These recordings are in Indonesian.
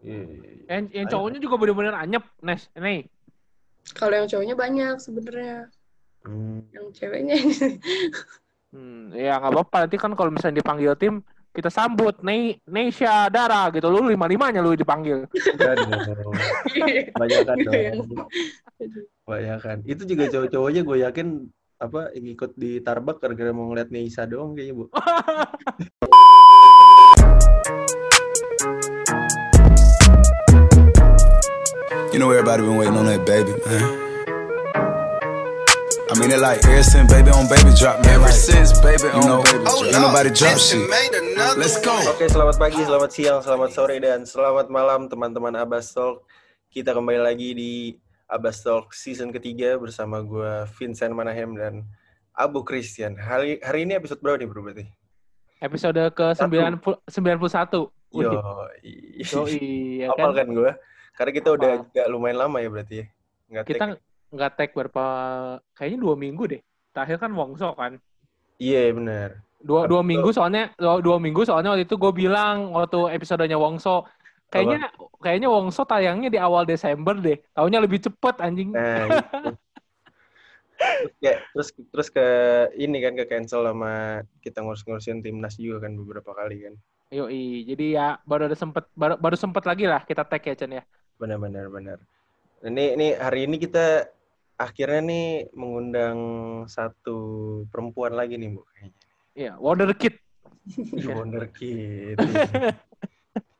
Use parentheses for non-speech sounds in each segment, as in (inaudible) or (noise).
Iya, iya, iya. Yang, yang cowoknya juga bener-bener anyep, Nes. Nih. Kalau yang cowoknya banyak sebenarnya. Hmm. Yang ceweknya (laughs) Hmm, ya nggak apa-apa. Nanti kan kalau misalnya dipanggil tim, kita sambut. Nih, Nesha, Dara gitu. Lu lima-limanya lu dipanggil. Banyak kan dong. Banyak kan. Itu juga cowok-cowoknya gue yakin apa yang ikut di Tarbak gara-gara mau ngeliat Neisa doang kayaknya, Bu. (laughs) know everybody been waiting on that baby, man. I mean it like ever since baby on baby drop, man. Ever since baby on know, baby drop. Ain't nobody drop shit. Let's go. Oke, selamat pagi, selamat siang, selamat sore, dan selamat malam teman-teman Abbas Talk. Kita kembali lagi di Abbas Talk season ketiga bersama gue Vincent Manahem dan Abu Christian. Hari, hari ini episode berapa nih bro berarti? Episode ke 90, 91. Wih, Yo, Yoi, ya Hafal kan? kan gue? Karena kita udah agak lumayan lama ya berarti ya. Nggak Kita take. nggak tag berapa, kayaknya dua minggu deh. Terakhir kan Wongso kan. Iya benar. Dua, dua Betul. minggu soalnya, dua, dua minggu soalnya waktu itu gue bilang waktu episodenya Wongso, kayaknya kayaknya Wongso tayangnya di awal Desember deh. Taunya lebih cepet anjing. Nah, (laughs) itu. terus, ya, terus terus ke ini kan ke cancel sama kita ngurus-ngurusin timnas juga kan beberapa kali kan. Yoi, jadi ya baru ada sempet baru, baru sempet lagi lah kita tag ya Chen ya. Benar-benar benar. Ini ini hari ini kita akhirnya nih mengundang satu perempuan lagi nih bu kayaknya. Iya, Wonder Kid. Ih, (laughs) Wonder Kid.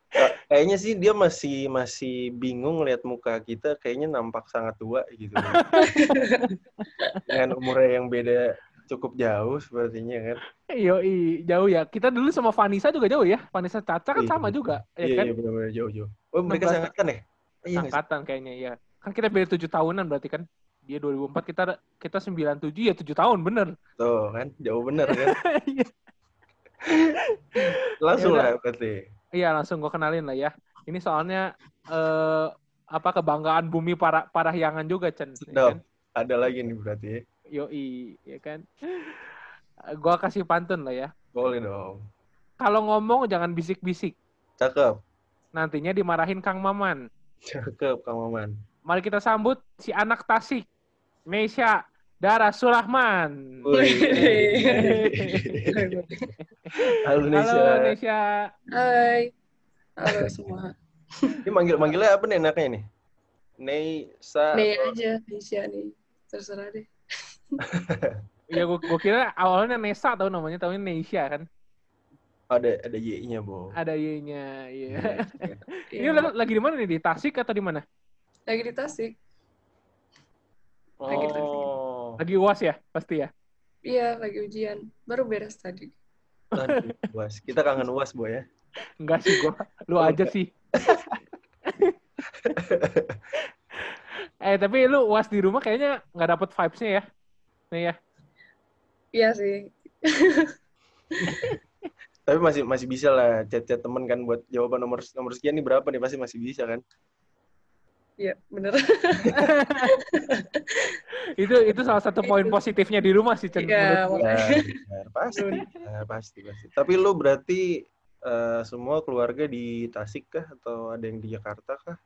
Ka- (laughs) Kayaknya sih dia masih masih bingung lihat muka kita kayaknya nampak sangat tua gitu. (laughs) Dengan umurnya yang beda cukup jauh sepertinya kan. Yoi, jauh ya. Kita dulu sama Vanessa juga jauh ya. Vanessa Caca kan Iya. sama juga, ya Iya, kan? iya benar-benar jauh-jauh. Oh, mereka 16 seangkatan ya? Iya? Angkatan kayaknya ya. Kan kita beda 7 tahunan berarti kan. Dia 2004, kita kita 97 ya 7 tahun, bener. Tuh kan, jauh bener kan. (laughs) Iya. Langsung Yaudah. lah berarti. Iya, langsung gue kenalin lah ya. Ini soalnya eh apa kebanggaan bumi para parahyangan juga, Chen. ya kan? Ada lagi nih berarti. Yoi, ya kan. Gua kasih pantun lah ya. Boleh dong. Kalau ngomong jangan bisik-bisik. Cakep. Nantinya dimarahin Kang Maman. Cakep Kang Maman. Mari kita sambut si anak Tasik, Nesha Dara Surahman. Halo Nesya. Halo Nesha. Hai. Halo semua. Ini manggil manggilnya apa nih enaknya nih? Neisa. Nih aja, Nisha nih. Terserah deh. (laughs) Ya gua, gua kira awalnya Nesa tahu namanya, tahu Nesha kan. Ada ada Y-nya, Bo. Ada Y-nya, iya. (laughs) Ini Iya. lo lagi di mana nih? Di Tasik atau di mana? Lagi di Tasik. Lagi di Oh. Lagi UAS ya, pasti ya. Iya, lagi ujian. Baru beres tadi. UAS. Kita kangen UAS, Bo ya. Enggak sih gua. Lu Oh, aja enggak. sih. (laughs) eh, tapi lu UAS di rumah kayaknya nggak dapet vibes-nya ya. Nih ya. Iya sih. (laughs) Tapi masih masih bisa lah chat-chat temen kan buat jawaban nomor nomor sekian nih berapa nih pasti masih bisa kan. Iya, bener. (laughs) itu itu salah satu poin positifnya di rumah sih Chen. Iya, gua. Ya, benar. pasti. Nah, pasti pasti. Tapi lu berarti eh, semua keluarga di Tasik kah atau ada yang di Jakarta kah?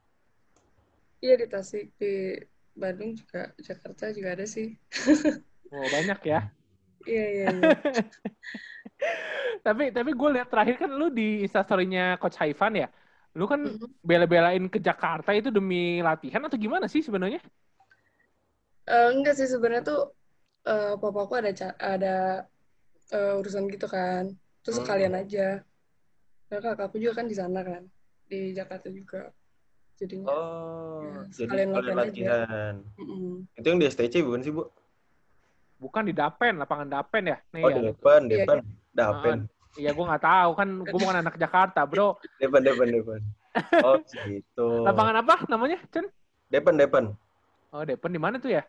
Iya di Tasik, di Bandung juga, Jakarta juga ada sih. Oh, banyak ya. Iya, iya, iya. (laughs) tapi tapi gue lihat terakhir kan lu di instastorynya Coach Haifan ya. Lu kan Mhm. bela-belain ke Jakarta itu demi latihan atau gimana sih sebenarnya? Eh, enggak sih sebenarnya tuh eh, papaku ada ada eh, urusan gitu kan. Terus Hmm. sekalian aja. Nah, kakakku juga kan di sana kan, di Jakarta juga. Jadinya, Oh, Ya, jadi sekalian kalian latihan aja. Itu yang di STC bukan sih, Bu? Bukan di Dapen, lapangan Dapen ya. Nih Oh, ya. Depan, Iya, Depan. Dapen. Iya, gue nggak tahu kan, gue bukan anak Jakarta, bro. Depan, Depan, Depan. Oh, gitu. Lapangan apa namanya, Chen? Depan, Depan. Oh, Depen di mana tuh ya?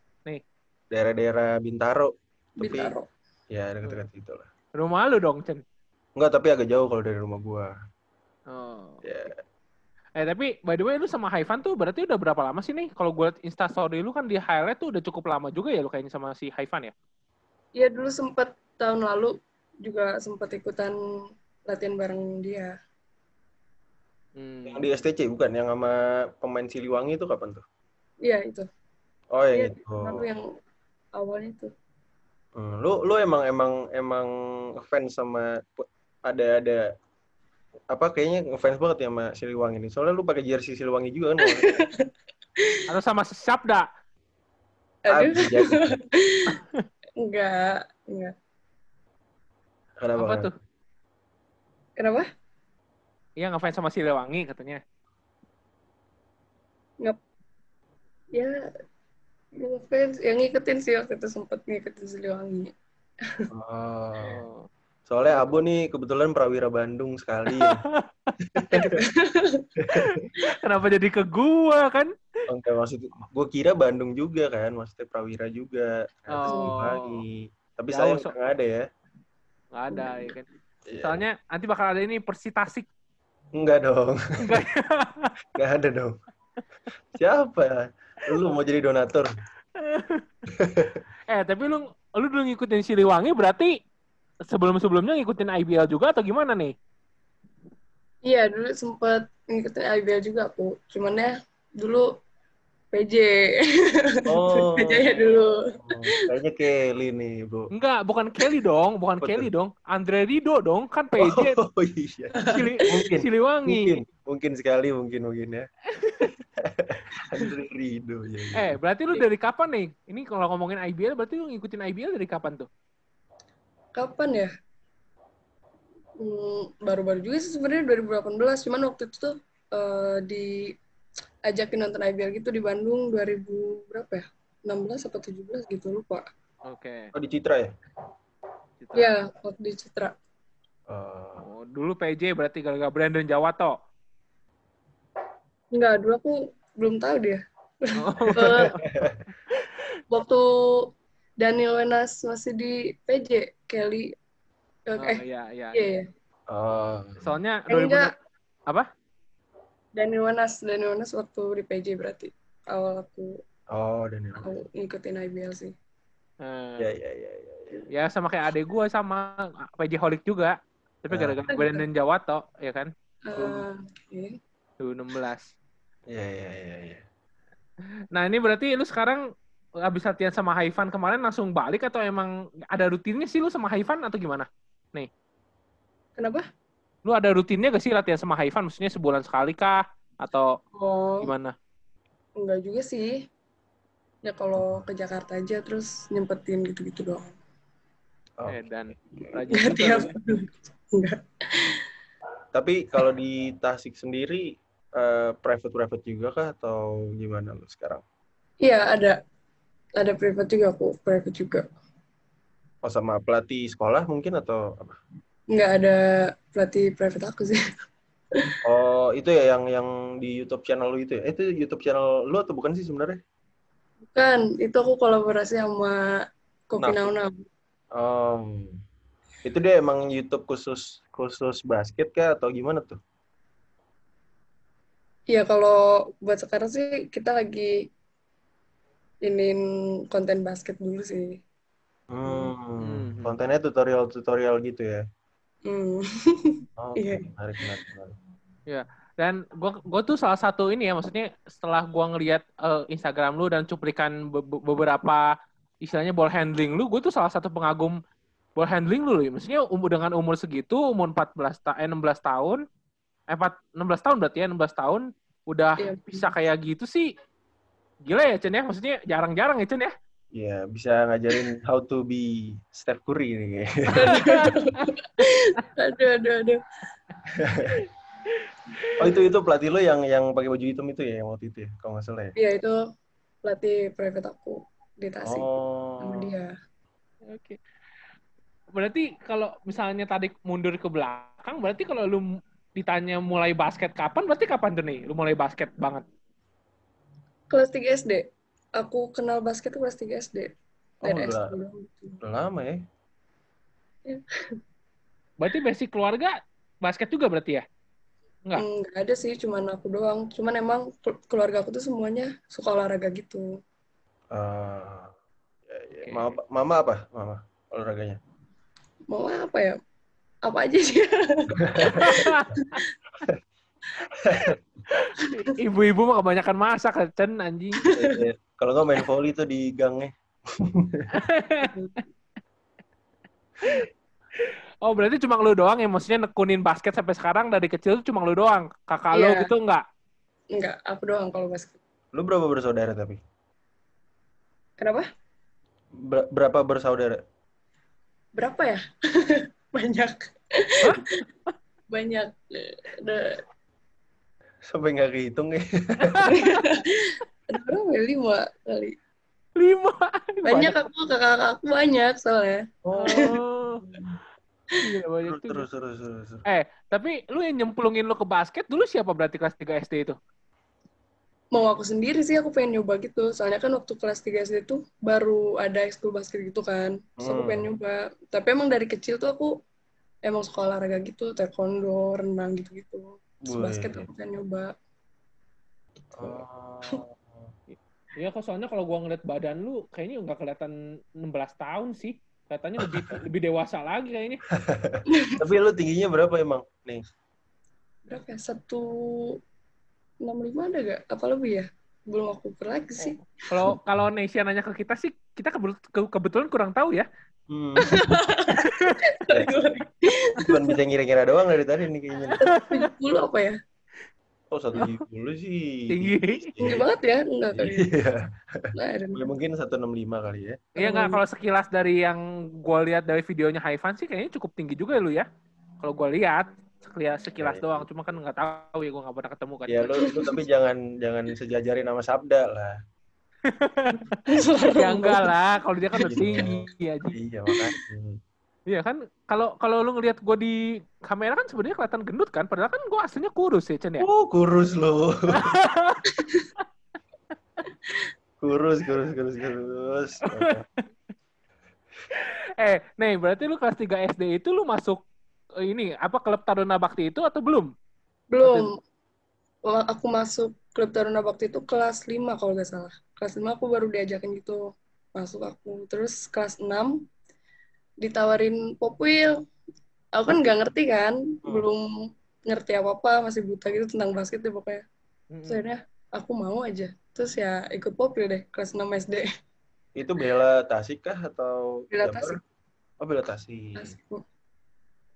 Daerah-daerah Bintaro. Tapi Bintaro. ya dekat-dekat itu lah. Rumah lu dong, Chen. Enggak, tapi agak jauh kalau dari rumah gua. Oh. Ya. Eh tapi by the way lu sama Haifan tuh berarti udah berapa lama sih nih? Kalau gue liat instastory lu kan di highlight tuh udah cukup lama juga ya lu kayaknya sama si Haifan ya? Iya dulu sempet tahun lalu juga sempet ikutan latihan bareng dia. Hmm. Yang di STC bukan? Yang sama pemain Siliwangi itu kapan tuh? Iya itu. Oh yang Iya, itu. Aku yang awalnya itu. Hmm, lu lu emang emang emang fans sama ada ada apa kayaknya ngefans banget ya sama Siliwangi ini. Soalnya lu pakai jersey Siliwangi juga kan. (laughs) Atau sama Sabda. Aduh. (laughs) Enggak, enggak. Kenapa? Apa kenapa? tuh? Kenapa? Iya ngefans sama Siliwangi katanya. Ya, yang fans, yang ngikutin sih waktu itu sempet ngikutin Siliwangi. Oh. Soalnya Abu nih kebetulan prawira Bandung sekali. ya. (laughs) Kenapa jadi ke gua kan? Oke, maksud gue kira Bandung juga kan, maksudnya prawira juga. Ternyata Oh. Siliwangi. Tapi Jauh, sayang so- nggak ada ya. Nggak ada ya kan. Iya. Soalnya nanti bakal ada ini Persitasik. Enggak dong, Enggak. (laughs) nggak ada dong. Siapa? Lu mau jadi donatur? (laughs) eh tapi lu lu dulu ngikutin Siliwangi berarti sebelum-sebelumnya ngikutin IBL juga atau gimana nih? Iya, dulu sempet ngikutin IBL juga aku. Cuman ya, dulu PJ. Oh. (laughs) PJ ya dulu. Oh, kayaknya Kelly nih, Bu. Enggak, bukan Kelly dong, bukan Apa Kelly dong. Andre Rido dong, kan PJ (laughs) Oh iya. Sili- Mungkin. Siliwangi. Mungkin, mungkin sekali, mungkin mungkin ya. (laughs) Andre Rido ya. ya. Eh, berarti lu dari kapan nih? Ini kalau ngomongin IBL berarti lu ngikutin IBL dari kapan tuh? Kapan ya? Hmm, baru-baru juga sih sebenarnya 2018. Cuman waktu itu tuh eh, diajakin nonton IBL gitu di Bandung 2000 berapa ya? 16 atau 17 gitu lupa. Oke. Oh di Citra ya? Citra. Ya, waktu di Citra. Oh. Oh, dulu PJ berarti gara-gara Brandon Jawato. Enggak, dulu aku belum tahu dia. Oh. (laughs) Eh, waktu Daniel Wenas masih di PJ, Kelly. Eh, Oh, eh, iya, iya. iya, iya. Oh. Soalnya Eh, 2000 enggak. apa? Daniel Wenas, Daniel Wenas waktu di PJ berarti. Awal aku, Oh, Daniel. aku ngikutin IBL sih. Eh, Ya, ya, ya, ya. ya. ya sama kayak adek gue sama PJ Holik juga. Tapi gara-gara Brandon Jawato, ya kan? Eh, oke. 2016. Ya, ya, ya, ya. Nah ini berarti lu sekarang habis latihan sama Haifan kemarin langsung balik atau emang ada rutinnya sih lu sama Haifan atau gimana? Kenapa? Lu ada rutinnya gak sih latihan sama Haifan? Maksudnya sebulan sekali kah? Atau Oh, gimana? enggak juga sih. Ya kalau ke Jakarta aja terus nyempetin gitu-gitu doang. Oh. Eh, dan rajin Enggak tiap. (laughs) Enggak. Tapi kalau di Tasik sendiri eh, private-private juga kah atau gimana lu sekarang? Iya, ada. Ada private juga aku, private juga. Oh sama pelatih sekolah mungkin atau apa? Enggak ada pelatih private aku sih. (laughs) Oh itu ya yang yang di YouTube channel lu itu ya? Eh, itu YouTube channel lu atau bukan sih sebenarnya? Bukan, itu aku kolaborasi sama Kopi Nah. Oh, itu dia emang YouTube khusus khusus basket kah atau gimana tuh? Iya, kalau buat sekarang sih kita lagi inin konten basket dulu sih. Hmm, Hmm. kontennya tutorial-tutorial gitu ya? Hmm. (laughs) Oh, Iya. menarik, menarik, menarik. Dan gua gua tuh salah satu ini ya, maksudnya setelah gua ngelihat eh, Instagram lu dan cuplikan be- be- beberapa istilahnya ball handling lu, gue tuh salah satu pengagum ball handling lu. ya. Maksudnya umur dengan umur segitu, umur 14 ta eh, 16 tahun, eh 4, 16 tahun berarti ya, 16 tahun udah Iya. bisa kayak gitu sih. Gila ya Chen ya, maksudnya jarang-jarang ya Chen ya. Iya, bisa ngajarin how to be Steph Curry nih. (laughs) aduh, aduh, aduh. (laughs) Oh itu itu pelatih lo yang yang pakai baju hitam itu ya yang waktu itu ya, kalau nggak salah ya? Iya, itu pelatih private aku di Tasik Oh. sama dia. Oke. Berarti kalau misalnya tadi mundur ke belakang, berarti kalau lu ditanya mulai basket kapan, berarti kapan tuh nih lu mulai basket banget? Kelas 3 SD. Aku kenal basket tuh kelas 3 SD. Oh, Dari udah, udah lama ya? Berarti basic keluarga basket juga berarti ya? Enggak. Enggak ada sih, cuman aku doang. Cuman emang kel- keluarga aku tuh semuanya suka olahraga gitu. Ah, ya, ya. Oke. Mama, mama apa? Mama olahraganya? Mau apa ya? Apa aja sih? (laughs) (laughs) Ibu-ibu mah kebanyakan masak, Chen, anjing. Iya, Kalau nggak main volley tuh di gangnya. (laughs) Oh, berarti cuma lu doang yang maksudnya nekunin basket sampai sekarang dari kecil tuh cuma lu doang. Kakak lu Iya. gitu enggak? Enggak, aku doang kalau basket. Lu berapa bersaudara tapi? Kenapa? Ber- berapa bersaudara? Berapa ya? (laughs) Banyak. Banyak. Sampai nggak kehitung ya. (laughs) berapa ya? Lima kali. Lima. Banyak aku, kakak aku banyak soalnya. Oh. Gila, banyak terus, tuh. terus, terus, terus. Eh, tapi lu yang nyemplungin lu ke basket dulu siapa berarti kelas 3 SD itu? Mau aku sendiri sih, aku pengen nyoba gitu. Soalnya kan waktu kelas 3 SD tuh baru ada ekskul basket gitu kan. Terus aku Hmm. pengen nyoba. Tapi emang dari kecil tuh aku emang suka olahraga gitu. Taekwondo, renang gitu-gitu. Terus basket aku pengen nyoba. Oh. Iya, kok soalnya kalau gua ngeliat badan lu kayaknya nggak kelihatan 16 tahun sih. Katanya lebih (laughs) lebih dewasa lagi kayaknya. (laughs) Tapi lu tingginya berapa emang? Nih. Berapa ya? Satu enam lima ada gak? Apa lebih ya? Belum aku ukur lagi sih. Kalau kalau Nesya nanya ke kita sih, kita kebetulan kurang tahu ya. Hmm. (laughs) Cuma bisa ngira-ngira doang dari tadi nih kayaknya. Tujuh puluh apa ya? Oh, satu tujuh sih. Tinggi. Tinggi banget ya? Enggak kali. Iya. Nah, Ya, mungkin 165 kali ya. Iya nggak kalau sekilas dari yang gua lihat dari videonya Haifan sih kayaknya cukup tinggi juga lu ya. Kalau gua lihat sekilas sekilas Iya, iya. doang, cuma kan nggak tahu ya gua nggak pernah ketemu kan. Ya lu, lu tapi jangan jangan sejajarin sama Sabda lah. (laughs) ya enggak lah, kalau dia kan udah tinggi ya. Iya makanya. Iya kan, kalau kalau lu ngelihat gua di kamera kan sebenarnya kelihatan gendut kan, padahal kan gua aslinya kurus ya Chen ya. Oh kurus lu. (laughs) kurus kurus kurus kurus. Eh, nih berarti lu kelas 3 SD itu lu masuk eh, ini apa klub Taruna Bakti itu atau belum? Belum. Wah, Aku masuk klub Taruna Bakti itu kelas 5 kalau nggak salah. Kelas 5 aku baru diajakin gitu. Masuk aku. Terus kelas 6 ditawarin Popwil. Aku kan nggak ngerti kan. Belum ngerti apa-apa. Masih buta gitu tentang basket deh pokoknya. Terus akhirnya aku mau aja. Terus ya ikut Popwil deh. Kelas 6 SD. Itu bela Tasik kah atau Bela? Tasik. Oh bela Tasik. Asik.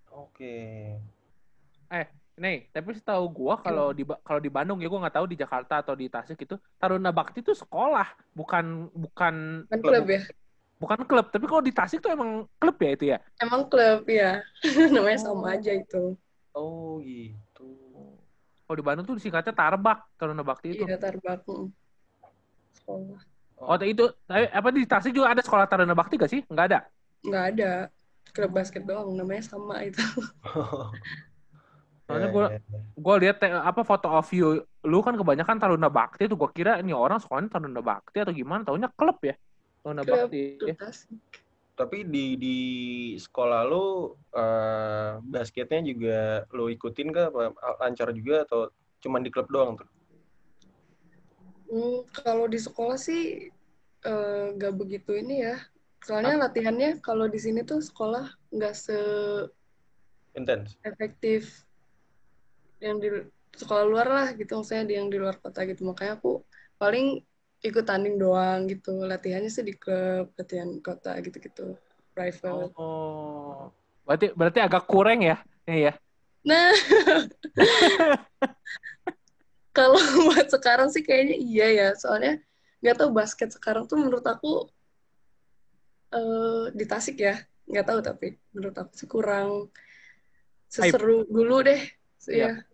Oke. Nih, tapi setahu gua kalau di kalau di Bandung ya gua nggak tahu di Jakarta atau di Tasik itu Taruna Bakti itu sekolah, bukan bukan Kan klub ya? bukan klub. Tapi kalau di Tasik tuh emang klub ya itu ya. Emang klub ya. (laughs) Namanya sama aja itu. Oh gitu. Kalau di Bandung tuh disingkatnya Tarbak, Taruna Bakti itu. Iya, tarbak. Sekolah. Oh, itu tapi apa di Tasik juga ada sekolah Taruna Bakti gak sih? Nggak ada. Nggak ada. Klub basket doang. Namanya sama itu. (laughs) Soalnya Ya, gua- ya, ya. Gue lihat apa foto of you, lu kan kebanyakan Taruna Bakti tuh gua kira ini orang sekolahnya Taruna Bakti atau gimana? Taunya klub ya. Taruna Klub. Bakti. Tasik. Tapi di di sekolah lu eh, basketnya juga lu ikutin kah? Apa lancar juga atau cuman di klub doang tuh? Hmm, kalau di sekolah sih eh, nggak begitu ini ya. Soalnya latihannya kalau di sini tuh sekolah nggak Intens. se-efektif yang di sekolah luar lah gitu. Maksudnya di yang di luar kota gitu. Makanya aku paling ikut tanding doang gitu. Latihannya sih di klub, latihan kota gitu-gitu. Private. Oh. Berarti berarti agak kurang ya. Ini ya. Nah, (laughs) kalau buat sekarang sih kayaknya iya ya. Soalnya nggak tahu basket sekarang tuh menurut aku eh di Tasik ya. Nggak tahu tapi menurut aku sih kurang seseru dulu deh. Iya. Iya.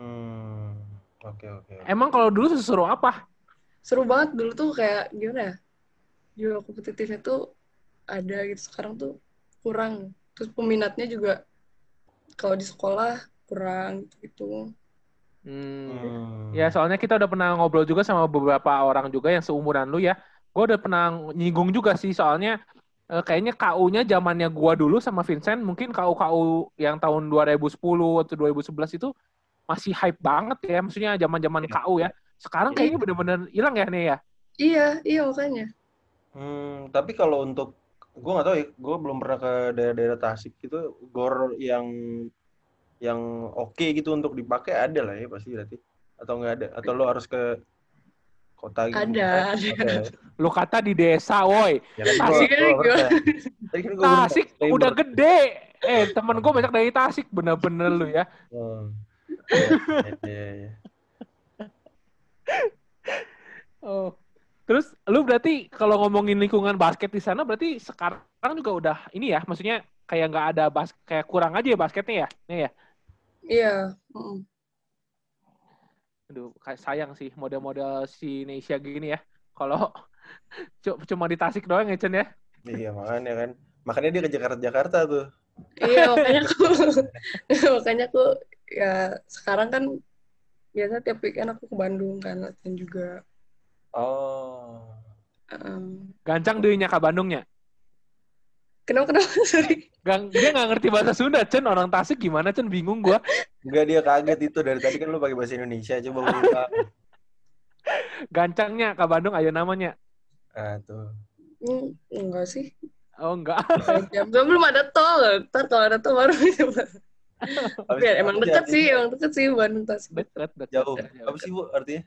Hmm. Oke oke. Emang kalau dulu seseru apa? Seru banget dulu tuh kayak gimana ya? Jiwa kompetitifnya tuh ada gitu. Sekarang tuh kurang. Terus peminatnya juga kalau di sekolah kurang gitu. Hmm. Hmm. Ya soalnya kita udah pernah ngobrol juga sama beberapa orang juga yang seumuran lu ya. Gue udah pernah nyinggung juga sih soalnya eh, kayaknya KU-nya zamannya gua dulu sama Vincent mungkin KU-KU yang tahun 2010 atau 2011 itu masih hype banget ya. Maksudnya zaman-zaman Iya. KU ya. Sekarang kayaknya bener-bener hilang ya nih ya. Iya, iya makanya. Hmm, tapi kalau untuk gue nggak tahu ya, gue belum pernah ke daerah-daerah Tasik gitu, gor yang yang oke gitu untuk dipakai ada lah ya pasti berarti atau nggak ada atau lo harus ke kota gitu Ada, ada. Lu kata di desa, woi. Ya kan Tasik gua- gua kan gua Tasik udah gede. Eh, temen gue banyak dari Tasik. Bener-bener lu ya. Oh. Iya, iya, iya. Oh. Terus lu berarti kalau ngomongin lingkungan basket di sana berarti sekarang juga udah ini ya, maksudnya kayak nggak ada bas kayak kurang aja ya basketnya ya? Nih ya. Iya. mm. Aduh, kayak sayang sih model-model si Indonesia gini ya. Kalau (laughs) cu- cuma di Tasik doang ya, Chen ya. Iya makanya kan. Makanya dia ke Jakarta Jakarta tuh. Iya, makanya aku (laughs) makanya aku ya sekarang kan biasa tiap weekend aku ke Bandung kan latihan juga. Oh. Um, Gancang dirinya ke Bandungnya. kenapa kenapa (laughs) sorry? Gang, dia nggak ngerti bahasa Sunda, Chen. Orang Tasik gimana, Chen? Bingung gua. Enggak dia kaget itu dari tadi kan lu pakai bahasa Indonesia coba buka. (laughs) Gancangnya ke Bandung aja namanya. Ah tuh. Hmm, enggak sih. Oh, enggak. Belum ada tol. Ntar kalau ada tol baru bisa. (laughs) Habis Ya, emang apa dekat artinya? sih, emang dekat sih Bandung Tasik. Deket, deket. Jauh. Jauh. Apa sih Bu artinya?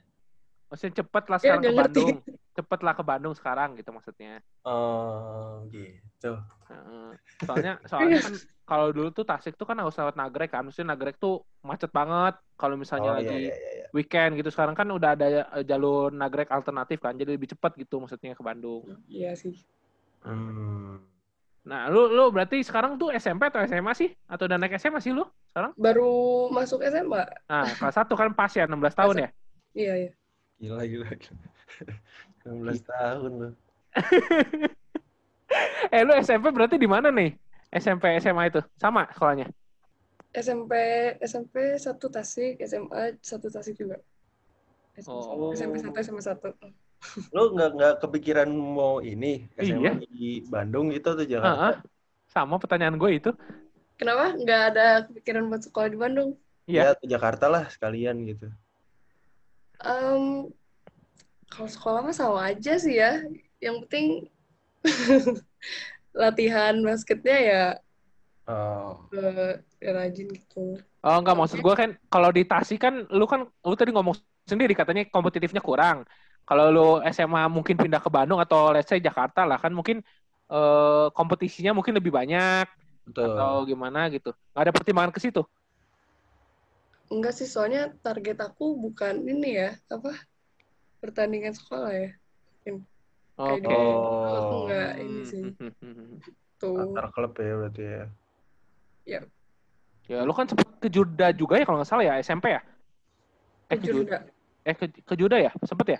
Maksudnya cepet lah Ya, sekarang ke nggak ngerti. Bandung. Cepet lah ke Bandung sekarang gitu maksudnya. Oh, gitu. Heeh. Soalnya soalnya kan kalau dulu tuh Tasik tuh kan harus lewat Nagrek kan. Maksudnya Nagrek tuh macet banget kalau misalnya Oh, lagi iya, iya, iya, iya. weekend gitu. Sekarang kan udah ada eh, jalur Nagrek alternatif kan. Jadi lebih cepat gitu maksudnya ke Bandung. Iya sih. Hmm. Nah, lu lu berarti sekarang tuh SMP atau SMA sih? Atau udah naik SMA sih lu sekarang? Baru masuk SMA. Nah, kelas satu kan pas ya 16 tahun ya? Iya, iya. Gila, gila. gila. 16 tahun lu. Eh, lu SMP berarti di mana nih? SMP SMA itu sama sekolahnya? SMP SMP satu Tasik, SMA satu Tasik juga. Oh. SMP satu SMA satu. Lu nggak nggak kepikiran mau ini SMA Iya. di Bandung gitu atau Heeh. Jakarta? Sama pertanyaan gue itu. Kenapa nggak ada kepikiran buat sekolah di Bandung? Iya. Ya, atau Jakarta lah sekalian gitu. Em, kalau sekolah mah sama aja sih ya. Yang penting (laughs) latihan basketnya ya Oh. eh, ya rajin gitu. Oh enggak maksud gue kan kalau di Tasik kan lu kan lu tadi ngomong sendiri katanya kompetitifnya kurang. Kalau lu SMA mungkin pindah ke Bandung atau let's say Jakarta lah kan mungkin eh, kompetisinya mungkin lebih banyak Betul. atau gimana gitu. Nggak ada pertimbangan ke situ. Enggak sih, soalnya target aku bukan ini ya, apa pertandingan sekolah ya. Oke. Kayak gitu. Aku Oh. nggak ini sih. Tuh. Antar klub ya berarti ya. Ya lu kan sempet ke Juda juga ya kalau nggak salah ya SMP ya? Eh ke Juda. Kejuda. Eh ke, ke Juda ya? Sempet ya?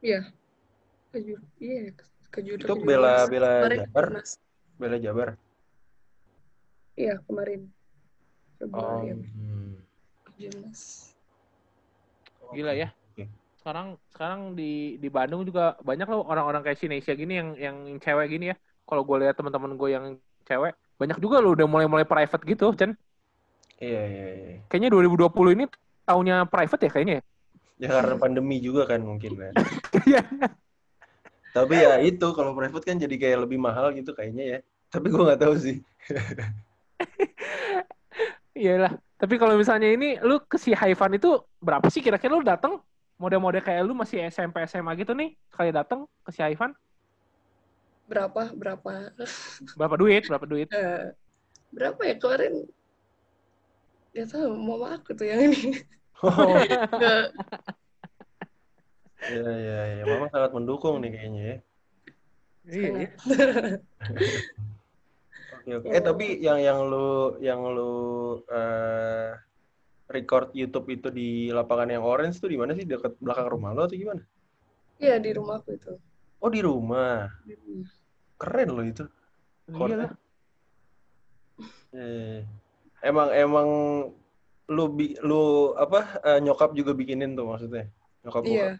Iya. Kejuda. Iya, kejuda. Itu bela Kemarin Jabar, bela Jabar. Iya, kemarin. Oh. Februari ya, hmm. Jurnas. Gila ya. Sekarang sekarang di di Bandung juga banyak loh orang-orang kayak si Nesya gini yang yang cewek gini ya. Kalau gue lihat teman-teman gue yang cewek, banyak juga loh udah mulai-mulai private gitu, Chen. Iya iya iya. Kayaknya 2020 ini tahunnya private ya kayaknya. ya? Ya karena pandemi juga kan mungkin kan. Iya. Tapi ya itu kalau private kan jadi kayak lebih mahal gitu kayaknya ya. Tapi gua nggak tahu sih. (laughs) Iyalah. Tapi kalau misalnya ini lu ke si Haifan itu berapa sih kira-kira lu datang model-model kayak lu masih SMP SMA gitu nih sekali datang ke si Haifan Berapa? Berapa? berapa duit berapa duit Eh, berapa ya kemarin? Gak tahu, mama aku tuh yang ini. Oh, Nggak- iya iya iya. Mama sangat mendukung nih kayaknya ya. iya iya. (laughs) Oke oke. Eh tapi yang yang lu yang lu eh, record YouTube itu di lapangan yang orange tuh di mana sih? Dekat belakang rumah lo atau gimana? Iya, di rumahku itu. Oh di rumah. Di rumah. Keren lo itu. Iya. Eh, emang emang lu bi, lu apa eh, nyokap juga bikinin tuh maksudnya? Nyokap Iya.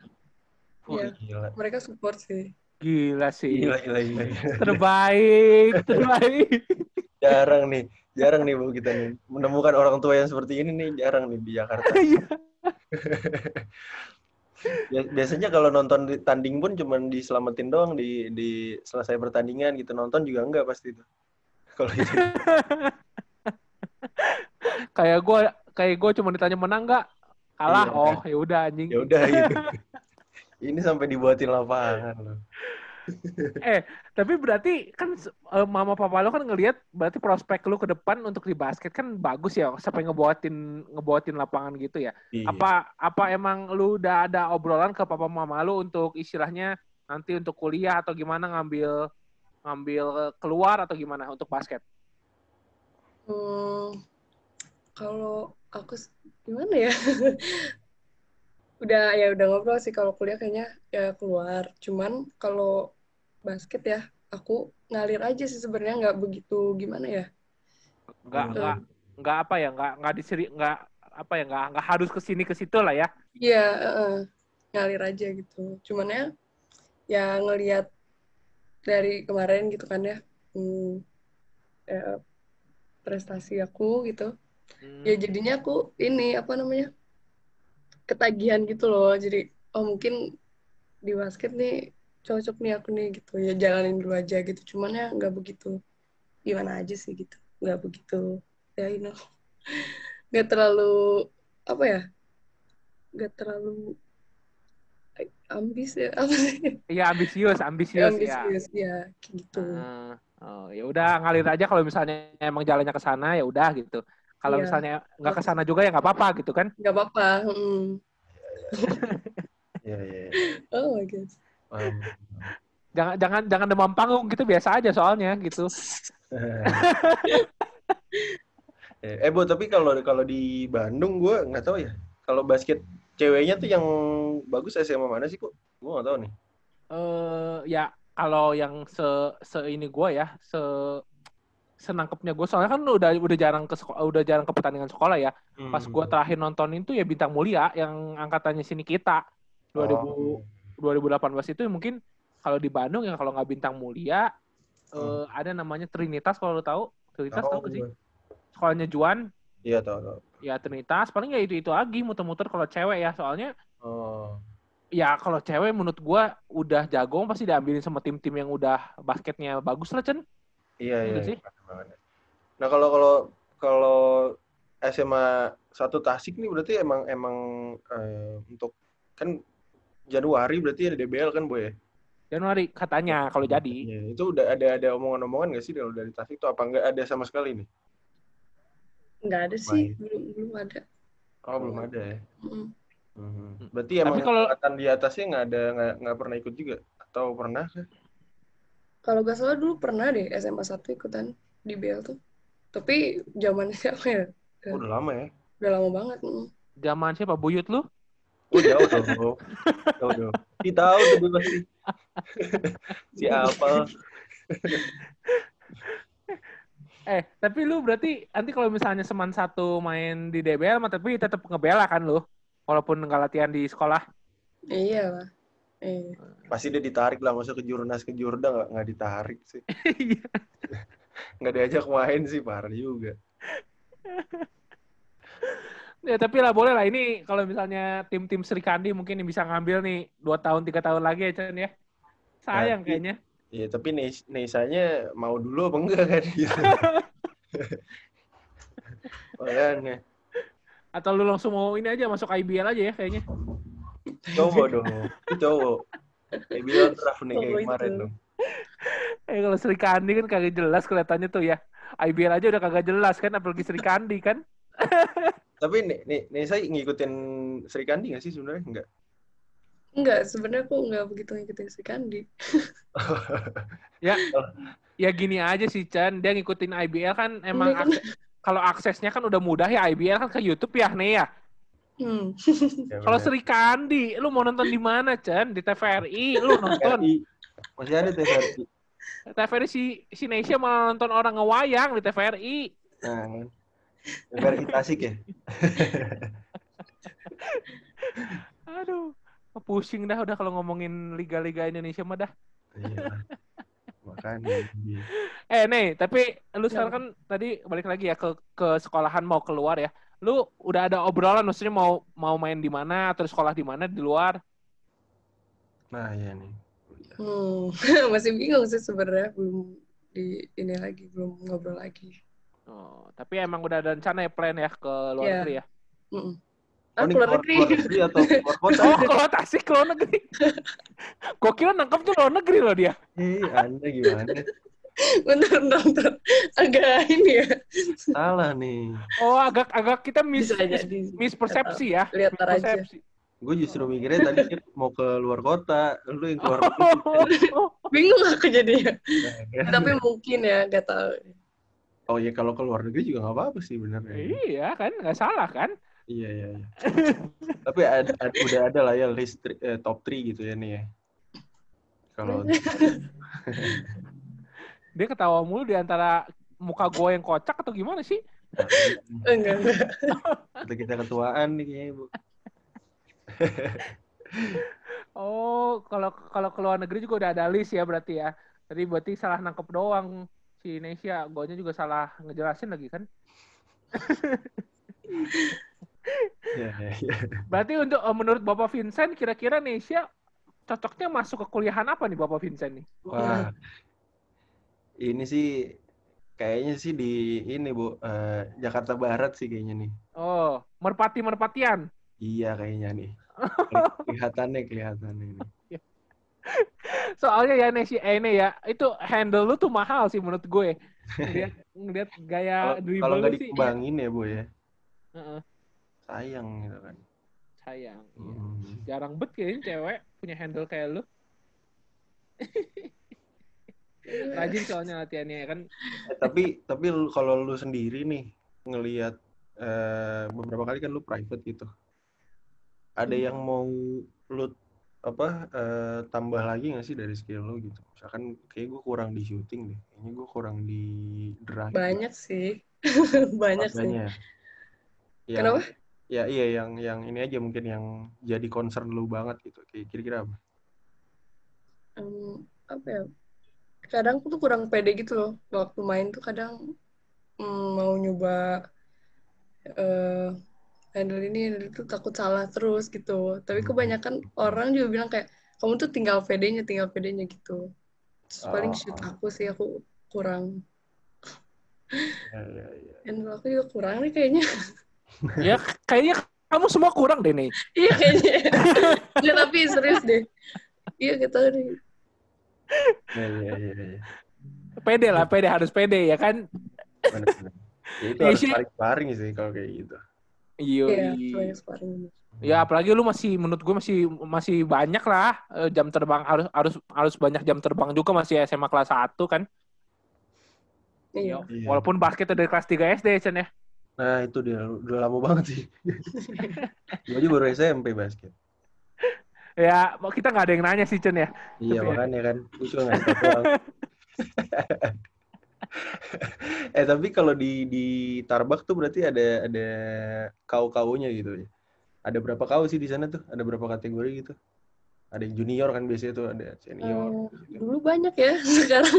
Wah, iya. gila. mereka support sih. Gila sih. Gila, gila, gila. Terbaik, (laughs) terbaik. Jarang nih, jarang nih Bu kita nih. Menemukan orang tua yang seperti ini nih, jarang nih di Jakarta. Iya. Bias- (laughs) Biasanya kalau nonton di tanding pun cuman diselamatin doang di di selesai pertandingan gitu. Nonton juga enggak pasti itu. Kalau itu. (laughs) kayak gue kayak gue cuma ditanya menang nggak kalah Iya. oh ya udah anjing Ya udah gitu. (laughs) Ini sampai dibuatin lapangan loh. eh tapi berarti kan eh, mama papa lo kan ngelihat berarti prospek lu ke depan untuk di basket kan bagus ya sampai ngebuatin ngebuatin lapangan gitu ya Iya. apa apa emang lu udah ada obrolan ke papa mama lu untuk istilahnya nanti untuk kuliah atau gimana ngambil ngambil keluar atau gimana untuk basket Hmm, kalau aku gimana ya? (laughs) udah ya udah ngobrol sih kalau kuliah kayaknya ya keluar. Cuman kalau basket ya aku ngalir aja sih sebenarnya nggak begitu gimana ya? nggak Hmm. nggak nggak apa ya nggak nggak diseri nggak apa ya nggak nggak harus ke sini ke situ lah ya Iya, heeh. ngalir aja gitu. Cuman ya ya ngelihat dari kemarin gitu kan ya, hmm, ya, prestasi aku gitu. Hmm. ya jadinya aku ini apa namanya ketagihan gitu loh jadi oh mungkin di basket nih cocok nih aku nih gitu ya jalanin dulu aja gitu cuman ya nggak begitu gimana aja sih gitu nggak begitu ya you know (laughs) nggak terlalu apa ya nggak terlalu eh, ambis ya apa sih Iya ambisius, (laughs) ambisius, ya. ambisius ya kayak gitu Ah, oh, ya udah ngalir aja kalau misalnya emang jalannya ke sana ya udah gitu. Kalau Iya. misalnya nggak ke sana juga ya nggak apa-apa gitu kan. nggak apa-apa mm. Iya, iya. iya. oh my god Paham. Jangan jangan jangan demam panggung gitu biasa aja soalnya gitu. (laughs) eh, Bo, tapi kalau kalau di Bandung gue nggak tahu ya. Kalau basket ceweknya tuh yang bagus SMA mana sih kok? Gue nggak tahu nih. Eh ya kalau yang se se ini gue ya se senangkepnya gue soalnya kan udah udah jarang ke sekolah udah jarang ke pertandingan sekolah ya pas Hmm. gue terakhir nonton itu ya bintang mulia yang angkatannya sini kita 2000 Oh. 2018 itu mungkin kalau di Bandung yang kalau nggak bintang mulia Hmm. eh, ada namanya Trinitas kalau lo tahu Trinitas Tahu tahu gak sih gue. sekolahnya Juan Iya tahu tahu. ya Trinitas paling ya itu itu lagi muter-muter kalau cewek ya soalnya Oh. ya kalau cewek menurut gua udah jago pasti diambilin sama tim-tim yang udah basketnya bagus lah Chen Iya iya. Gitu sih. Banget. Nah kalau kalau kalau SMA satu Tasik nih berarti emang emang eh, untuk kan Januari berarti ada DBL kan boy ya? Januari katanya kalau jadi Iya, itu udah ada ada omongan-omongan nggak sih kalau dari Tasik itu apa nggak ada sama sekali nih? nggak ada sih Baik. belum belum ada Oh belum ada ya. Mm. Mhm. Berarti emang Tapi kalau- angkatan di atasnya nggak ada nggak nggak pernah ikut juga atau pernah? Kalau gak salah dulu pernah deh SMA 1 ikutan di BL tuh. Tapi zamannya (laughs) apa ya? Oh, udah lama ya? Udah lama banget. mm. zaman siapa Buyut lu Oh jauh dong. (laughs) jauh dong. Kita tahu tuh gue pasti. (laughs) si Apel. eh tapi lu berarti nanti kalau misalnya seman satu main di DBL mah tapi tetap ngebela kan lu walaupun nggak latihan di sekolah Iya lah. Eh. Pasti dia ditarik lah, masa ke Jurnas ke Jurda nggak nggak ditarik sih. Nggak diajak main sih, parah juga. (laughs) Ya tapi lah boleh lah ini kalau misalnya tim-tim Sri Kandi mungkin bisa ngambil nih dua tahun tiga tahun lagi ya Chen ya. Sayang Nanti. kayaknya. Iya, tapi Nes Nesanya mau dulu apa enggak kan? Gitu. (laughs) Makanya. Atau lu langsung mau ini aja masuk IBL aja ya kayaknya. Cowok dong. Cowok. Bilang draft nih (laughs) kayak kemarin dong. Eh kalau Sri Kandi kan kagak jelas kelihatannya tuh ya. IBL aja udah kagak jelas kan apalagi Sri Kandi kan. (laughs) Tapi nih, nih, Nesa ngikutin Sri Kandi nggak sih sebenarnya? Enggak. Enggak, sebenarnya aku enggak begitu ngikutin si Kandi. (laughs) Ya ya gini aja sih Chan dia ngikutin IBL kan emang Ini kan- kalau aksesnya kan udah mudah ya IBL kan ke YouTube ya nih ya. Hmm. Ya, Kalau. Sri Kandi, lu mau nonton di mana, Chan? Di TVRI, lu nonton. Masih ada TVRI. TVRI si si Nesya malah nonton orang ngewayang di TVRI. Nah. TVRI Tasik ya? (laughs) Aduh, pusing dah udah kalau ngomongin liga-liga Indonesia mah dah. Iya. Makanya. (laughs) Eh, nih, tapi lu Ya. sekarang kan tadi balik lagi ya ke ke sekolahan mau keluar ya. Lu udah ada obrolan maksudnya mau mau main di mana atau sekolah di mana di luar? Nah, iya nih. Hmm. (laughs) Masih bingung sih sebenarnya belum di ini lagi, belum ngobrol lagi. Oh, tapi emang udah ada rencana ya plan ya ke luar Iya. negeri ya? Mm-mm. Oh, Ah, keluar keluar, negeri. keluar negeri atau (laughs) keluar kota? Oh, keluar Tasik, keluar negeri. (laughs) Gue kira nangkepnya luar negeri loh dia. Eh, anda gimana? Bentar, bentar, bentar. Agak ini ya. Salah nih. Oh, agak agak kita mis, Bisa mis- mispersepsi ya. Lihat aja. Gue justru mikirnya tadi mau ke luar kota, lu yang keluar (laughs) negeri. Bingung aku. Nah, (laughs) Tapi mungkin ya, gak tahu. Oh ya kalau ke luar negeri juga nggak apa-apa sih bener ya. Iya kan, nggak salah kan? Iya iya. iya. Tapi ada, ada- udah ada lah ya list tri- eh, top 3 gitu ya nih ya. Kalau (laughs) Dia ketawa mulu di antara muka gue yang kocak atau gimana sih? Enggak, enggak. kata kita ketuaan nih kayaknya bu. Oh, kalau kalau ke luar negeri juga udah ada list ya berarti ya. Tadi berarti salah nangkep doang si Indonesia. Gue juga salah ngejelasin lagi kan. Iya iya. Berarti untuk eh, menurut Bapak Vincent kira-kira Indonesia cocoknya masuk ke kuliahan apa nih Bapak Vincent nih? Wah. Ini sih kayaknya sih di ini bu eh, Jakarta Barat sih kayaknya nih. Oh, merpati-merpatian. Iya kayaknya nih. (laughs) Kelihatannya kelihatannya ini. Soalnya ya Indonesia eh, ini ya, itu handle lu tuh mahal sih menurut gue. Ngeliat, ngeliat gaya dribble kalau nggak sih. dikembangin ya bu ya, Heeh, sayang gitu kan. sayang. Iya. Hmm. Jarang bet kayaknya cewek punya handle kayak lu. (laughs) Rajin soalnya latihannya ya kan. Eh, tapi tapi kalau lu sendiri nih ngelihat eh, beberapa kali kan lu private gitu. Ada yang mau lu apa eh, tambah lagi nggak sih dari skill lu gitu? Misalkan kayak gue kurang di shooting deh, kayaknya gue kurang di drive. Banyak sih. (laughs) Banyak sih. Makanya. Yang- Kenapa? Ya iya yang yang ini aja mungkin yang jadi concern lu banget gitu. Kayak kira-kira apa? Em, apa ya? Kadang tuh kurang pede gitu loh. Waktu main tuh kadang mm, mau nyoba eh handle ini, handle itu takut salah terus gitu. Tapi kebanyakan orang juga bilang kayak, kamu tuh tinggal pedenya, tinggal pedenya gitu. Terus paling shoot Oh. aku sih, aku kurang. Ya, ya, ya. Handle aku juga kurang nih kayaknya. (laughs) Ya kayaknya kamu semua kurang deh nih. (laughs) Iya kayaknya. Nggak, tapi serius deh. Iya kita nih. Ya, ya, ya, ya. Pede lah, pede harus pede ya kan. Benar-benar. Ya, itu harus Isi- paring-paring sih kalau kayak gitu. Iya. Iya, banyak sparring. Ya apalagi lu masih menurut gue masih masih banyak lah eh, jam terbang harus harus harus banyak jam terbang juga masih SMA kelas 1 kan. Iya. Iya. Walaupun basket dari kelas 3 SD Chen ya. Nah itu dia udah lama banget sih. (laughs) Gue aja baru SMP basket. Ya kita nggak ada yang nanya sih Chen ya. Iya ya. makanya kan, gue cuma ngasih tau doang. (laughs) eh tapi kalau di di Tarbak tuh berarti ada ada kau kaunya gitu ya. Ada berapa kau sih di sana tuh? Ada berapa kategori gitu? Ada yang junior kan biasanya tuh ada senior. Eh, dulu banyak ya, (laughs) sekarang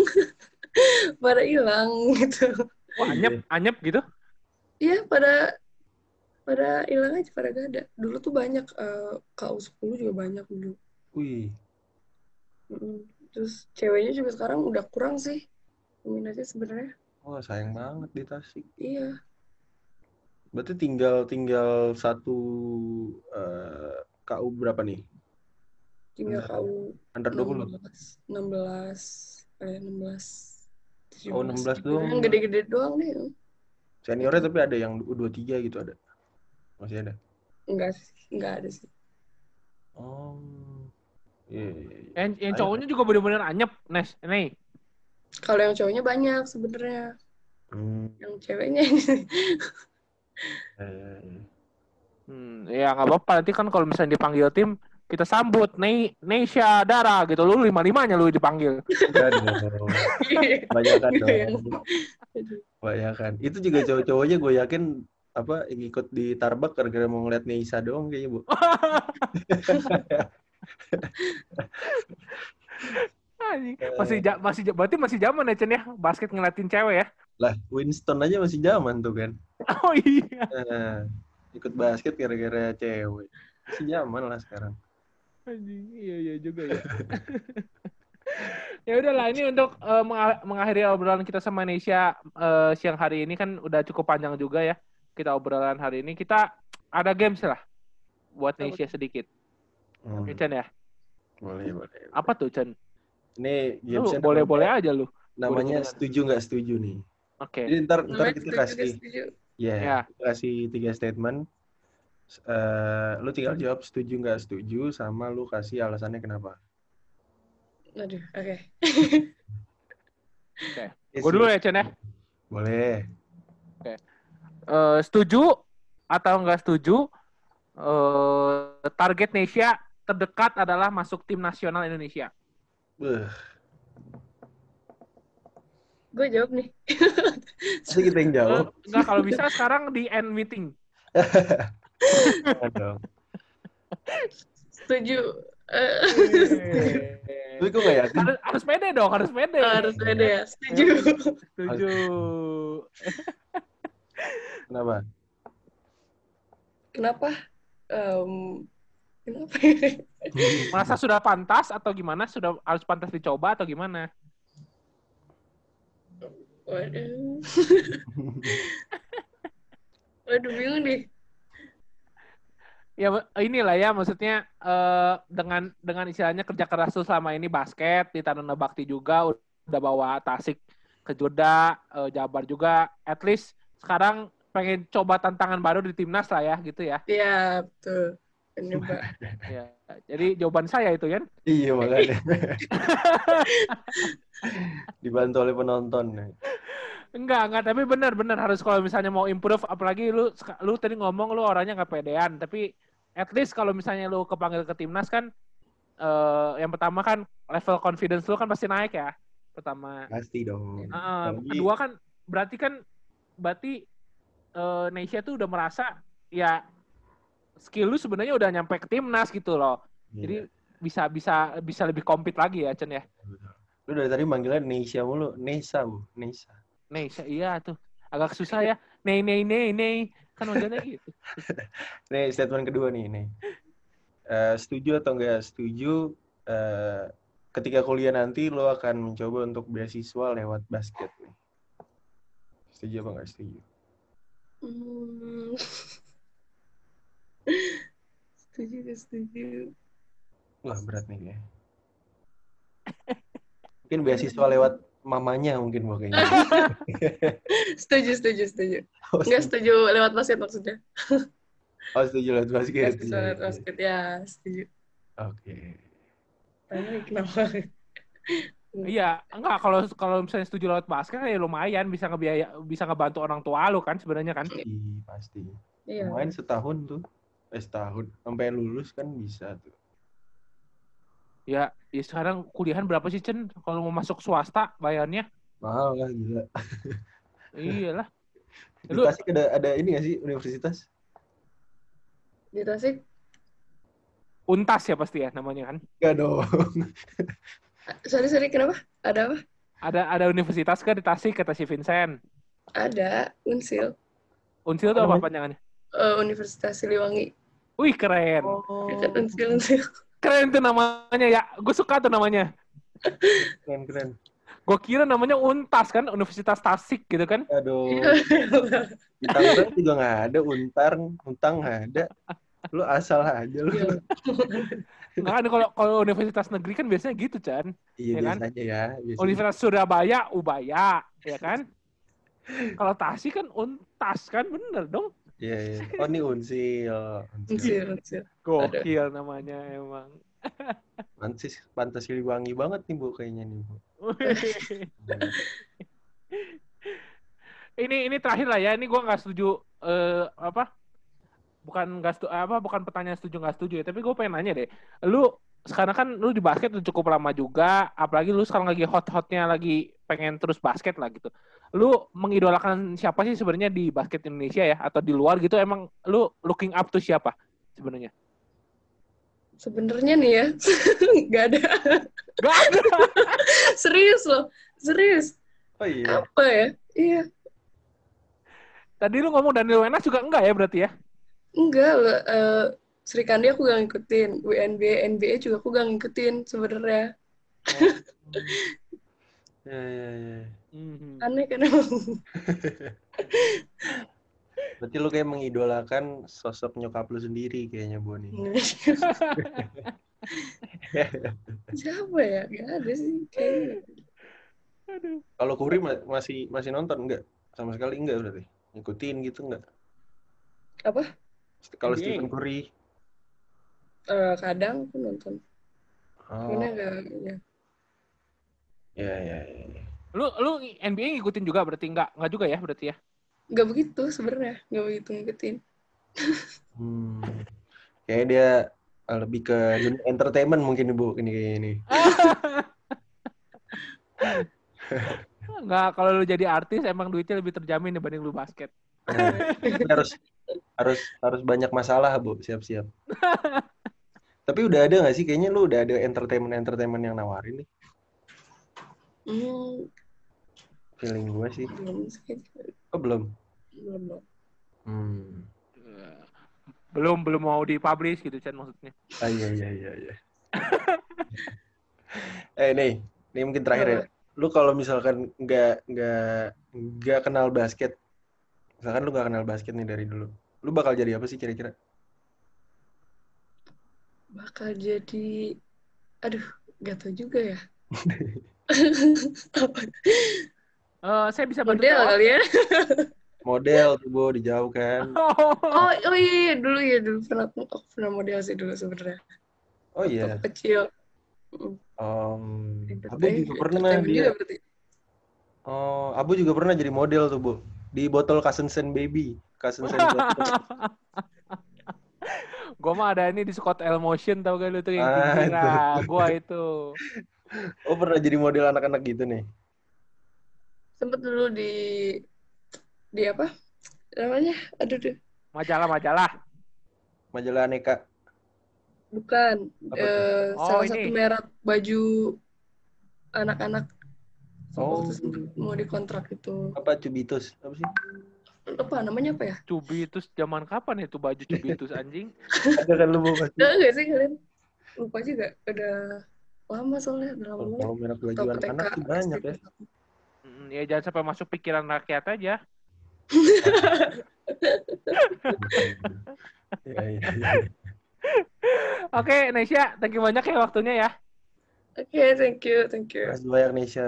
(laughs) pada hilang gitu. Wah anyep anyep gitu. Iya, pada pada hilang aja, pada gak ada. Dulu tuh banyak eh, KU 10 juga banyak dulu. Wih, Mm. Terus ceweknya juga sekarang udah kurang sih peminatnya sebenarnya. oh sayang banget di Tasik. Iya, Berarti tinggal tinggal satu eh, KU berapa nih? tinggal KU Under 20? 16, 16, eh 16. Oh, 16 doang. Yang gede-gede doang nih. Seniornya tapi ada yang U23 gitu ada. Masih ada. Enggak sih, enggak ada sih. Oh. Iya, iya, iya. Yang, yang Ayo. cowoknya juga bener-bener anyep Nes. Nih. Kalau yang cowoknya banyak sebenarnya. Hmm, Yang ceweknya ini. iya, iya, iya. Hmm, ya nggak apa-apa nanti kan kalau misalnya dipanggil tim kita sambut Nei Neisha Dara gitu lu lima limanya lu dipanggil. Dong. Banyakan Iya. dong. Banyakan. Itu juga cowok-cowoknya gue yakin apa yang ikut di Tarbak gara-gara mau ngeliat Neisa doang kayaknya, Bu. (laughs) Anjing. masih ja- masih ja- berarti masih zaman ya Chen ya basket ngeliatin cewek ya. Lah, Winston aja masih zaman tuh kan. (laughs) Oh iya. Nah, ikut basket gara-gara cewek. Masih zaman lah sekarang. Anjing, iya iya juga ya. (laughs) ya udahlah ini untuk uh, mengakhiri obrolan kita sama Indonesia uh, siang hari ini kan udah cukup panjang juga ya kita obrolan hari ini kita ada games lah buat Indonesia sedikit. Hmm. Ya, Chan ya? Boleh, boleh. Apa tuh, Chan? Ini games boleh-boleh aja lu. Namanya boleh, setuju nggak setuju nih. Oke. Okay. Jadi ntar, ntar kita kasih, yeah, ya, kita kasih tiga statement. Uh, lu tinggal jawab setuju nggak setuju, sama lu kasih alasannya kenapa. Aduh, oke. Okay. oke. Okay. Gue dulu ya, Chen ya? Boleh. Oke. Okay. Uh, setuju atau nggak setuju, uh, target Indonesia terdekat adalah masuk tim nasional Indonesia. Uh. Gue jawab nih. (laughs) Pasti kita yang jawab. Enggak, kalau bisa sekarang di end meeting. (laughs) Setuju. (laughs) Tapi gue gak yakin. Harus, harus pede dong, harus pede. Harus pede ya, setuju. Setuju. Kenapa? Kenapa? Um, kenapa? (laughs) Merasa sudah pantas atau gimana? Sudah harus pantas dicoba atau gimana? Waduh. (laughs) Waduh, bingung deh ya inilah ya maksudnya uh, dengan dengan istilahnya kerja keras tuh selama ini basket di Taruna Bakti juga udah bawa Tasik ke Joda, uh, Jabar juga at least sekarang pengen coba tantangan baru di timnas lah ya gitu ya. Iya, betul. (laughs) Ya, jadi jawaban saya itu kan? Iya makanya. (laughs) Dibantu oleh penonton. Enggak, enggak, tapi benar-benar harus kalau misalnya mau improve apalagi lu lu tadi ngomong lu orangnya nggak pedean, tapi at least kalau misalnya lu kepanggil ke timnas kan uh, yang pertama kan level confidence lu kan pasti naik ya pertama pasti dong uh, kedua kan berarti kan berarti uh, Indonesia tuh udah merasa ya skill lu sebenarnya udah nyampe ke timnas gitu loh. Yeah. jadi bisa bisa bisa lebih compete lagi ya Chen ya? Lu dari tadi manggilnya Indonesia mulu. Nesa bu. Nesa Nesa iya tuh. Agak susah ya. Nei nei nei nei. Kan wajarnya gitu. (laughs) Nih statement kedua nih nih uh, setuju atau enggak? Setuju uh, ketika kuliah nanti lo akan mencoba untuk beasiswa lewat basket nih setuju apa enggak? Setuju. Hmm. (laughs) setuju setuju wah berat nih ya mungkin beasiswa lewat mamanya mungkin pokoknya. (laughs) setuju, setuju, setuju. Oh, Enggak setuju lewat basket maksudnya. oh, setuju lewat basket. Setuju lewat basket, ya, setuju. Oke. Okay. kenapa? Iya, enggak kalau kalau misalnya setuju lewat basket ya lumayan bisa ngebiaya bisa ngebantu orang tua lo kan sebenarnya kan. Iya, pasti. Iya. Lumayan setahun tuh. Eh, setahun sampai lulus kan bisa tuh. Ya, ya sekarang kuliahan berapa sih Chen kalau mau masuk swasta bayarnya? Mahal lah gila. Iyalah. (laughs) Di Lu, Tasik ada ada ini gak sih universitas? Di Tasik? Untas ya pasti ya namanya kan? Enggak dong. (laughs) sorry, sorry, kenapa? Ada apa? Ada ada universitas kan di Tasik kata si Vincent. Ada, Unsil. Unsil itu apa panjangannya? Uh, Universitas Siliwangi. Wih, keren. Oh. Keren tuh namanya ya. Gue suka tuh namanya. Keren, keren. Gue kira namanya Untas kan, Universitas Tasik gitu kan. Aduh. (laughs) Di Tangerang juga nggak ada, Untar, Untang nggak ada. Lu asal aja lu. (laughs) Nggak kan kalau kalau universitas negeri kan biasanya gitu, Chan. Iya, ya kan? biasanya ya. Biasanya. Universitas Surabaya, Ubaya, ya kan? (laughs) kalau Tasik kan Untas kan, bener dong. Iya, iya. Oh, ini Unsil. Unsil, Unsil. Gokil namanya emang. Pantas, pantas wangi banget nih, Bu, kayaknya nih, Bu. ini ini terakhir lah ya. Ini gue nggak setuju uh, apa? Bukan nggak setuju apa? Bukan pertanyaan setuju nggak setuju ya. Tapi gue pengen nanya deh. Lu sekarang kan lu di basket udah cukup lama juga. Apalagi lu sekarang lagi hot-hotnya lagi pengen terus basket lah gitu lu mengidolakan siapa sih sebenarnya di basket Indonesia ya atau di luar gitu emang lu looking up to siapa sebenarnya? Sebenarnya nih ya, (laughs) nggak ada. Gak ada. (laughs) serius loh, serius. Oh iya. Apa ya? Iya. Tadi lu ngomong Daniel Wenas juga enggak ya berarti ya? Enggak, uh, Sri Kandi aku gak ngikutin. WNB, NBA juga aku gak ngikutin sebenarnya. Ya, ya, ya. Mhm. Aneh kan. Berarti lu kayak mengidolakan sosok nyokap lu sendiri kayaknya, Boni. (laughs) Siapa ya? Gak ada sih kayaknya. Kalau Kuri ma- masih masih nonton enggak? Sama sekali enggak berarti. Ngikutin gitu enggak? Apa? Kalau NBA. Stephen Curry. Eh, kadang aku nonton. Oh, Karena gak, ya. ya, ya, ya. ya. Lu lu NBA ngikutin juga berarti enggak? Enggak juga ya berarti ya? Gak begitu sebenarnya. Gak begitu ngikutin. Hmm. Kayaknya dia eh, lebih ke dunia entertainment mungkin Ibu ini kayak ini. (laughs) Enggak, kalau lu jadi artis emang duitnya lebih terjamin dibanding lu basket. Nah, harus harus harus banyak masalah, Bu. Siap-siap. (laughs) Tapi udah ada nggak sih? Kayaknya lu udah ada entertainment-entertainment yang nawarin nih. Hmm, Feeling gue sih. belum sih. Oh, belum. Belum, belum. Hmm. Belum belum mau dipublish gitu Chan maksudnya. Ah, iya, iya, iya, iya. (laughs) eh, nih. Ini mungkin terakhir ya. Lu kalau misalkan nggak nggak nggak kenal basket, misalkan lu nggak kenal basket nih dari dulu, lu bakal jadi apa sih kira-kira? Bakal jadi... Aduh, gak tau juga ya. (laughs) Apa? Eh, saya bisa Model kali ya? Model tuh, Bu, dijauh kan. (laughs) Oh, Oh, oh iya, iya, dulu ya. Dulu pernah, aku pernah model sih dulu sebenarnya. Oh iya. Waktu kecil. Om, Abu juga pernah dia. juga. Oh, Abu juga pernah jadi model tuh, Bu. Di botol Kasensen Baby. Kasensen botol. (laughs) gua mah ada ini di Scott L Motion tau gak lu tuh yang Ah, itu. nah, gua itu. (laughs) Oh, pernah jadi model anak-anak gitu nih. Sempet dulu di... Di apa? Namanya? Aduh, deh. Majalah-majalah. Majalah Aneka. Bukan. Apa? Eh, Oh, salah ini. satu merek baju anak-anak. Oh. Mau dikontrak itu. Apa Cubitus? Apa sih? Apa namanya apa ya? Cubitus zaman kapan itu baju Cubitus anjing? (laughs) Ada kan lu Bu pasti. Enggak sih kalian? Lupa juga. Udah lama soalnya. Udah lama Kalau banget. kalau merek baju anak-anak sih banyak ya. Ya jangan sampai masuk pikiran rakyat aja. Iya, (laughs) iya, iya. Oke, Nesya, thank you banyak ya waktunya ya. Oke, thank you, thank you. Makasih banyak Nisha.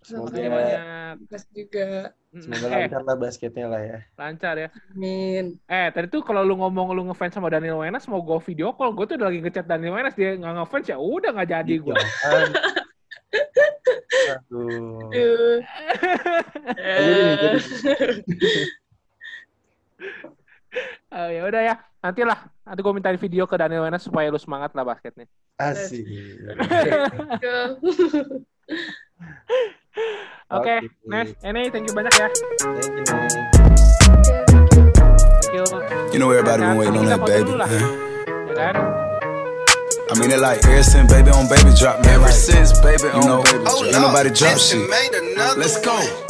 Sama-sama. Makasih Semoga banyak. Makasih juga. Semoga eh, lancar lah basketnya lah ya. lancar ya. Amin. Eh, tadi tuh kalau lu ngomong lu ngefans sama Daniel Wenas, mau gue video call, gue tuh udah lagi ngechat Daniel Wenas, dia nggak ngefans ya udah nggak jadi gue. Jangan. Aduh. Aduh. Eh, ya udah ya, nanti lah, nanti gue minta video ke Daniel Wenas supaya lu semangat lah basketnya. Asik. (laughs) (laughs) Go. Oke, Oke. Nes, ini thank you banyak ya. Thank you, Thank you. You know everybody been waiting on that baby. Dulu lah, huh? ya kan? I mean it like ever since baby on baby drop, man. Ever since baby on baby drop. Ain't nobody drop shit. Let's go.